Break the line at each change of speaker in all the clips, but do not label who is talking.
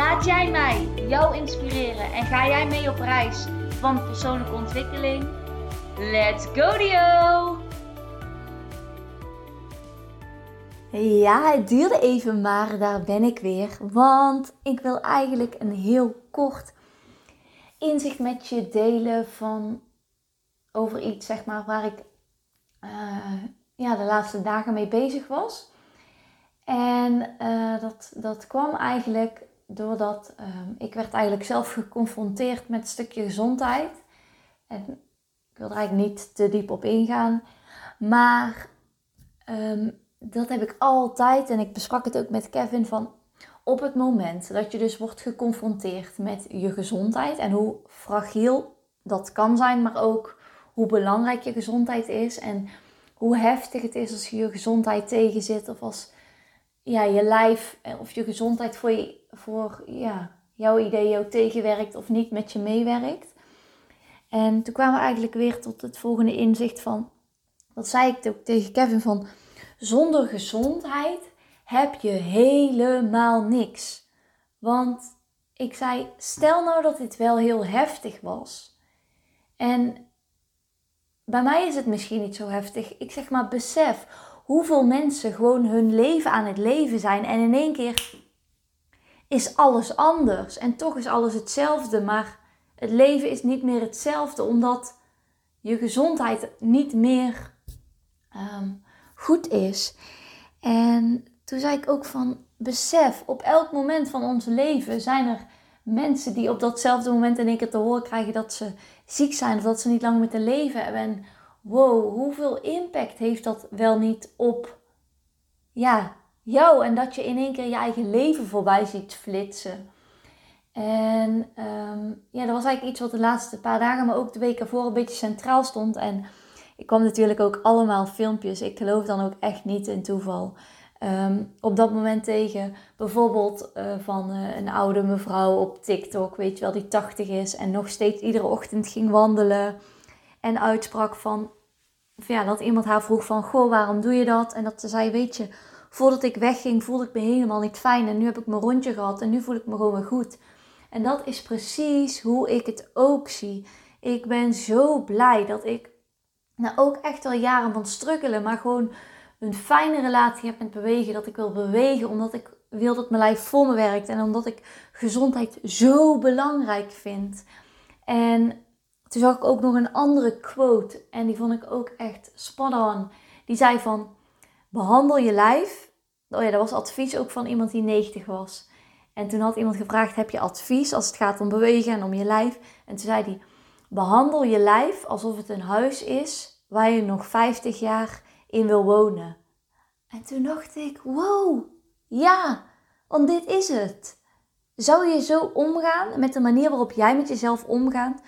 Laat jij mij jou inspireren en ga jij mee op reis van persoonlijke ontwikkeling? Let's go Dio!
Ja, het duurde even, maar daar ben ik weer. Want ik wil eigenlijk een heel kort inzicht met je delen van over iets, zeg maar, waar ik uh, ja, de laatste dagen mee bezig was. En uh, dat, dat kwam eigenlijk doordat um, ik werd eigenlijk zelf geconfronteerd met een stukje gezondheid. En ik wil er eigenlijk niet te diep op ingaan. Maar um, dat heb ik altijd, en ik besprak het ook met Kevin, van op het moment dat je dus wordt geconfronteerd met je gezondheid en hoe fragiel dat kan zijn, maar ook hoe belangrijk je gezondheid is en hoe heftig het is als je je gezondheid tegenzit of als ja, je lijf of je gezondheid voor, je, voor ja, jouw idee jou tegenwerkt of niet met je meewerkt. En toen kwamen we eigenlijk weer tot het volgende inzicht van, dat zei ik ook tegen Kevin van, zonder gezondheid heb je helemaal niks. Want ik zei, stel nou dat dit wel heel heftig was. En bij mij is het misschien niet zo heftig. Ik zeg maar, besef hoeveel mensen gewoon hun leven aan het leven zijn. En in één keer is alles anders. En toch is alles hetzelfde. Maar het leven is niet meer hetzelfde. Omdat je gezondheid niet meer ehm, goed is. En toen zei ik ook van besef, op elk moment van ons leven zijn er mensen die op datzelfde moment in één keer te horen krijgen dat ze ziek zijn of dat ze niet lang moeten leven hebben. En wow, hoeveel impact heeft dat wel niet op ja, jou en dat je in één keer je eigen leven voorbij ziet flitsen. En um, ja, dat was eigenlijk iets wat de laatste paar dagen, maar ook de week ervoor een beetje centraal stond. En ik kwam natuurlijk ook allemaal filmpjes. Ik geloof dan ook echt niet in toeval. Um, op dat moment tegen bijvoorbeeld uh, van uh, een oude mevrouw op TikTok, weet je wel, die 80 is en nog steeds iedere ochtend ging wandelen. En uitsprak van, ja, dat iemand haar vroeg van, goh, waarom doe je dat? En dat ze zei, weet je, voordat ik wegging voelde ik me helemaal niet fijn. En nu heb ik mijn rondje gehad en nu voel ik me gewoon weer goed. En dat is precies hoe ik het ook zie. Ik ben zo blij dat ik nou ook echt al jaren van struggelen, maar gewoon een fijne relatie heb met bewegen. Dat ik wil bewegen omdat ik wil dat mijn lijf voor me werkt en omdat ik gezondheid zo belangrijk vind. En toen zag ik ook nog een andere quote en die vond ik ook echt on. Die zei van, behandel je lijf. Oh ja, dat was advies ook van iemand die 90 was. En toen had iemand gevraagd, heb je advies als het gaat om bewegen en om je lijf? En toen zei hij, behandel je lijf alsof het een huis is waar je nog 50 jaar in wil wonen. En toen dacht ik, wow, ja, want dit is het. Zou je zo omgaan met de manier waarop jij met jezelf omgaat?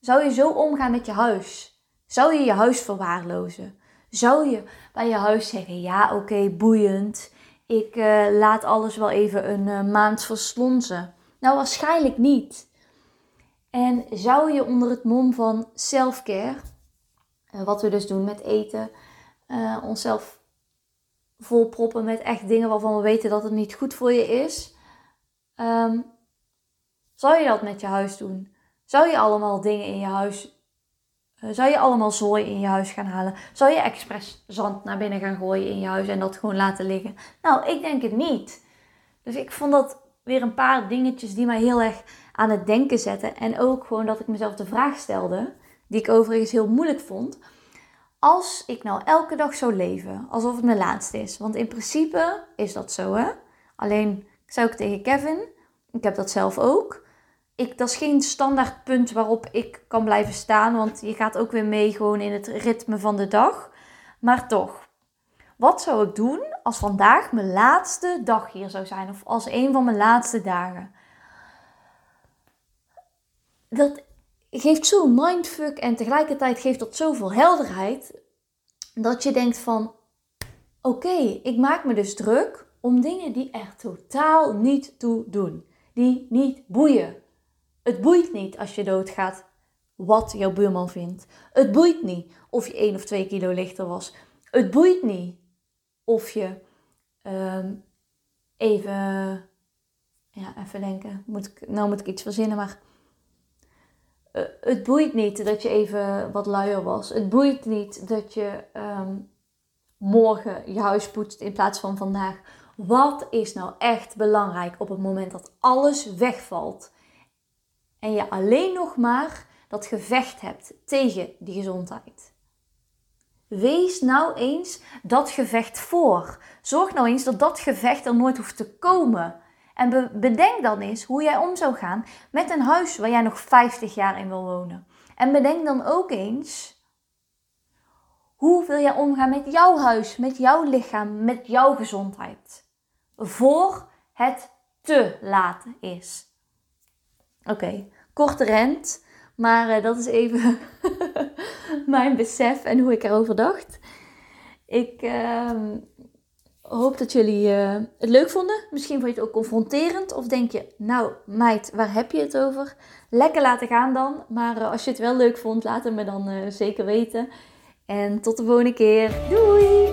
Zou je zo omgaan met je huis? Zou je je huis verwaarlozen? Zou je bij je huis zeggen: Ja, oké, boeiend. Ik uh, laat alles wel even een uh, maand verslonzen? Nou, waarschijnlijk niet. En zou je onder het mom van self-care, uh, wat we dus doen met eten, onszelf volproppen met echt dingen waarvan we weten dat het niet goed voor je is, um, zou je dat met je huis doen? Zou je allemaal dingen in je huis. Uh, zou je allemaal zooi in je huis gaan halen? Zou je expres zand naar binnen gaan gooien in je huis en dat gewoon laten liggen? Nou, ik denk het niet. Dus ik vond dat weer een paar dingetjes die mij heel erg aan het denken zetten. En ook gewoon dat ik mezelf de vraag stelde, die ik overigens heel moeilijk vond. Als ik nou elke dag zou leven, alsof het mijn laatste is. Want in principe is dat zo, hè? Alleen, ik zei ook tegen Kevin, ik heb dat zelf ook ik, dat is geen standaard punt waarop ik kan blijven staan. Want je gaat ook weer mee gewoon in het ritme van de dag. Maar toch, wat zou ik doen als vandaag mijn laatste dag hier zou zijn? Of als een van mijn laatste dagen? dat geeft zo'n mindfuck en tegelijkertijd geeft dat zoveel helderheid dat je denkt van oké, ik maak me dus druk om dingen die er totaal niet toe doen. Die niet boeien. Het boeit niet als je doodgaat wat jouw buurman vindt. Het boeit niet of je 1 of 2 kilo lichter was. Het boeit niet of je um, even, ja, even denken. Moet nou moet ik iets verzinnen, maar uh, het boeit niet dat je even wat luier was. Het boeit niet dat je um, morgen je huis poetst in plaats van vandaag. Wat is nou echt belangrijk op het moment dat alles wegvalt en je alleen nog maar dat gevecht hebt tegen die gezondheid? Wees nou eens dat gevecht voor. Zorg nou eens dat dat gevecht er nooit hoeft te komen. En bedenk dan eens hoe jij om zou gaan met een huis waar jij nog 50 jaar in wil wonen. En bedenk dan ook eens hoe wil jij omgaan met jouw huis, met jouw lichaam, met jouw gezondheid. Voor het te laat is. Oké, korte rent. Maar uh, dat is even mijn besef en hoe ik erover dacht. Ik uh, hoop dat jullie uh, het leuk vonden. Misschien vond je het ook confronterend. Of denk je, nou meid, waar heb je het over? Lekker laten gaan dan. Maar eh, als je het wel leuk vond, laat het me dan zeker weten. En tot de volgende keer. Doei!